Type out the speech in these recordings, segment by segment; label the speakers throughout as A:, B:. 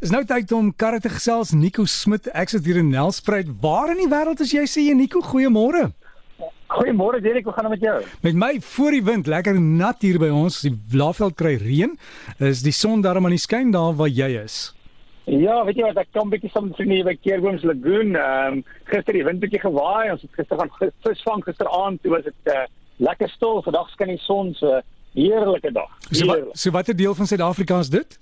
A: Is nou tyd om karre te gesels Nico Smit. Ek sit hier in Nelspruit. Waar in die wêreld is jy sê jy Nico? Goeiemôre.
B: Goeiemôre Derek, hoe gaan dit met jou?
A: Met my voor die wind, lekker nat hier by ons. Die Laagveld kry reën. Is die son darm aan die skyn daar waar jy is?
B: Ja, weet jy wat, ek kom bietjie saam met by Keerbooms Lagoon. Ehm um, gister die wind bietjie gewaai. Ons het gister gaan visvang gisteraand. Toe was dit uh, lekker stil. Vandag skyn die son so heerlike dag.
A: So, wat, so watter deel van Suid-Afrika is dit?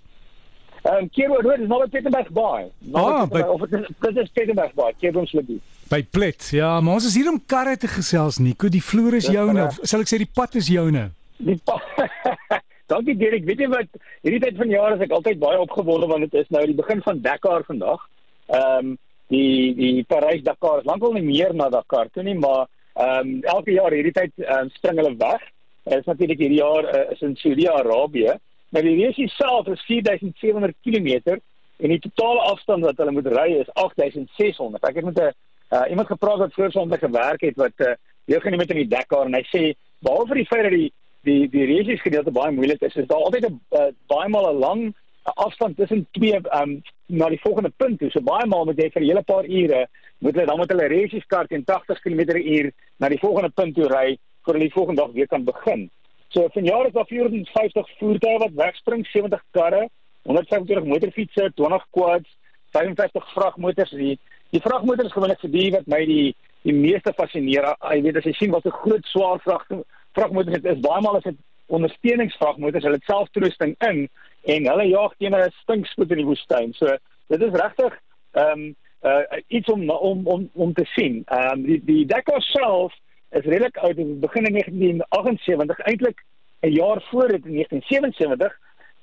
B: Ehm um, Keerbooms Road is nou by Pietermaritzburg Bay.
A: Ah, by,
B: of dit is Pietermaritzburg Bay, Lagoon.
A: By Plet. Ja, maar ons is hier om karre te gesels, Nico. Die vloer is joune. Sal ek sê die pad is joune?
B: Die pad Dankie Derek. Weet jy wat? Hierdie tyd van jaar is ek altyd baie opgewonde want dit is nou die begin van Dakar vandag. Ehm um, die die Parys Dakar is lankal nie meer na Dakar toe nie, maar ehm um, elke jaar hierdie tyd um, spring hulle weg. Dit is natuurlik hierdie jaar uh, is in Saudi-Arabië. Nou die race self is 4700 km en die totale afstand wat hulle moet ry is 8600. Ek het met 'n uh, iemand gepraat wat voor sonde gewerk het wat uh, deelgeneem het in die Dakar en hy sê behalwe vir die feit dat die die die reisies gedeelte baie moeilik is. Is daar altyd 'n uh, baie maal 'n lang afstand tussen twee um na die volgende punt toe. So baie maal moet jy vir 'n hele paar ure moet hulle dan met hulle reisies kaart in 80 km/h na die volgende punt toe ry voor hulle die volgende dag weer kan begin. So vanjaar is daar 450 voertuie wat wegspring, 70 karre, 125 motorfietsse, 20 quads, 55 vragmotors. Die die vragmotors is gewoonlik vir die wat my die die meeste fascineer. Jy weet as jy sien wat 'n groot swaar vragmotors vragmotors het is baie maal as dit ondersteuningsvragmotors, hulle het selftoerusting in en hulle jaag teen 'n stinkspoed in die woestyn. So dit is regtig ehm um, uh, iets om om om om te sien. Ehm um, die die Dakar self is redelik oud, dit begin in 1978, eintlik 'n jaar voor dit in 1977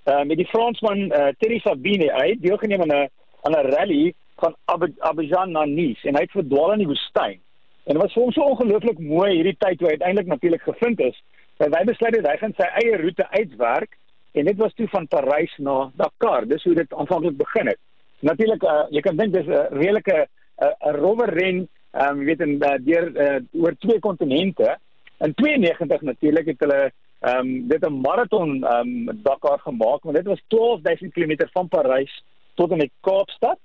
B: uh, met die Fransman uh, Thierry Sabine uit deelgeneem aan 'n aan 'n rally van Abidjan na Nice en hy het verdwaal in die woestyn. En dit was vir hom so ongelooflik mooi hierdie tyd toe hy uiteindelik natuurlik gevind is. Dat hy besluit het hy gaan sy eie roete uitwerk en dit was toe van Parys na Dakar. Dis hoe dit aanvanklik begin het. Natuurlik uh, jy kan dink dis 'n redelike 'n uh, rowwe ren, ehm um, weet in uh, deur uh, oor twee kontinente. In 92 natuurlik het hulle ehm um, dit 'n maraton ehm um, Dakar gemaak, want dit was 12000 km van Parys tot in die Kaapstad.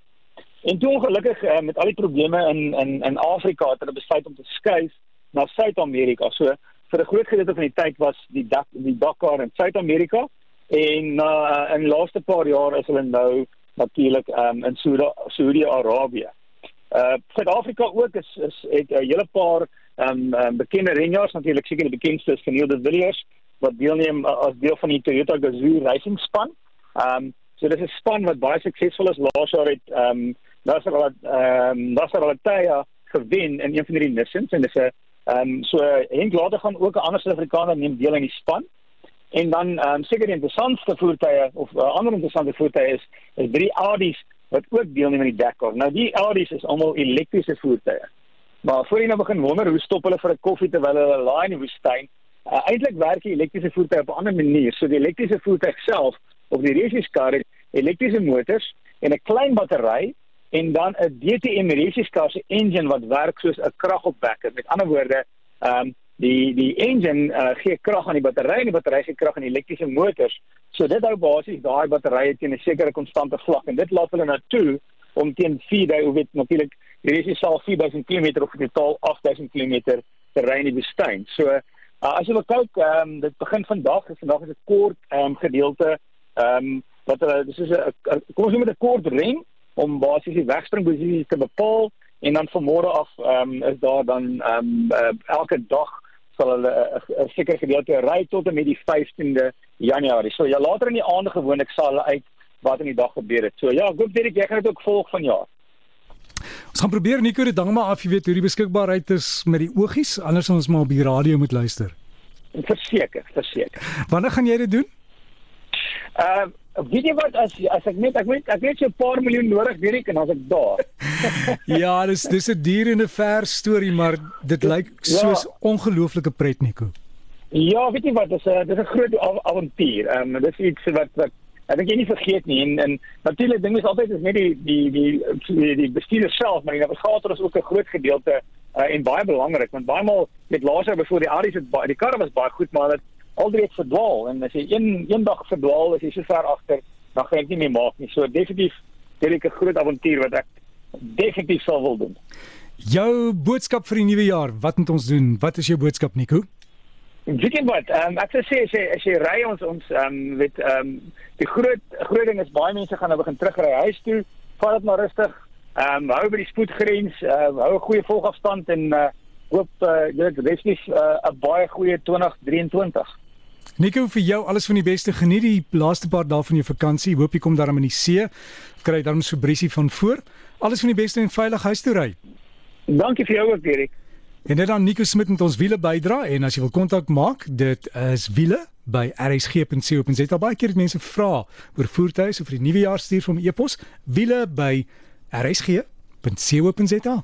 B: En toe ongelukkig uh, met al die probleme in in in Afrika het hulle besluit om te skuif na Suid-Amerika. So vir 'n groot gedeelte van die tyd was die dak die Dakar in Suid-Amerika en uh, in laaste paar jaar is hulle nou natuurlik um, in Saudi-Arabië. Uh Suid-Afrika ook is is het 'n hele paar um, um bekende renjaars natuurlik seker die bekendste is de Villiers wat deelneem uh, as deel van die Toyota Gazoo racing span. Um so dis 'n span wat baie suksesvol is laas jaar het um daar's er al ehm um, daar's er al tye gewen in een van hierdie missions en dis 'n ehm um, so Henk later gaan ook 'n ander Suid-Afrikaner neem deel in die span. En dan ehm um, seker die interessantste voertuie of uh, ander interessante voertuie is is drie Audi's wat ook deelneem aan die Dakar. Nou die Audi's is almal elektriese voertuie. Maar voor jy nou begin wonder hoe stop hulle vir 'n koffie terwyl hulle laai in die woestyn? Uh, Eintlik werk die elektriese voertuie op 'n ander manier. So die elektriese voertuig self op die resieskar het elektriese motors en 'n klein battery en dan 'n DTM resieskar se engine wat werk soos 'n kragopwekker. Met ander woorde, ehm um, die die engine uh, gee krag aan die battery en die battery gee krag aan die elektriese motors. So dit hou basies daai batterye teen 'n sekere konstante vlak en dit laat hulle nou toe om teen 4 hoe weet natuurlik die resie sal 4000 km of totaal 8000 km te ry in die woestyn. So uh, as jy wil kyk, ehm um, dit begin vandag, vandag is 'n kort ehm um, gedeelte ehm um, wat hulle dis is 'n kom ons noem dit 'n kort ren om basies die wegspringposisie te bepaal en dan van môre af ehm um, is daar dan ehm um, uh, elke dag sal hulle 'n sekere gedeelte ry tot en met die 15de Januarie. So ja, later in die aande gewoonlik sal hulle uit wat in die dag gebeur het. So ja, ek hoop dit jy gaan dit ook volg van jaar.
A: Ons gaan probeer Nico dit dan maar af, jy weet hoe die beskikbaarheid is met die oogies, anders ons maar op die radio moet luister.
B: Verseker, verseker.
A: Wanneer gaan jy dit doen?
B: Ehm uh, weet jy wat as as ek net ek weet ek het so 'n paar miljoen nodig hierdie en as ek daar.
A: ja, dis dis 'n dier en 'n ver storie, maar dit lyk ja. soos ja. ongelooflike pret Nico.
B: Ja, weet jy wat, dis 'n dis 'n groot avontuur. Ehm um, dis iets wat wat ek dink jy nie vergeet nie en en natuurlik ding is altyd is net die die die die, die bestuurder self, maar die navigator is ook 'n groot gedeelte uh, en baie belangrik want baie maal met laaser voor die Aries het die karre was baie goed, maar dit alreeds verdwaal en as jy een eendag verdwaal as jy so ver agter dan gaan jy nie meer maak nie. So definitief Dirk 'n groot avontuur wat ek definitief sal wil doen.
A: Jou boodskap vir die nuwe jaar, wat moet ons doen? Wat is jou boodskap Nico?
B: Weet jy wat? Ehm um, ek sou sê as jy as jy ry ons ons ehm um, weet ehm um, die groot groot ding is baie mense gaan nou begin terugry huis toe. Vat dit maar rustig. Ehm um, hou by die spoedgrens, uh, hou 'n goeie volgafstand en uh, hoop uh, dit resties 'n uh, baie goeie 2023.
A: Nico vir jou alles van die beste. Geniet die laaste paar dae van jou vakansie. Hoop jy kom daarom in die see. Kry dan so briesie van voor. Alles van die beste en veilig huis toe ry.
B: Dankie vir jou ook, Dirk.
A: En dit dan Nico Smit met ons wiele bydra en as jy wil kontak maak, dit is wiele by rsg.co.za. Baie keer het mense vra oor voertuie of vir die nuwe jaar stuur vir 'n e-pos wiele by rsg.co.za.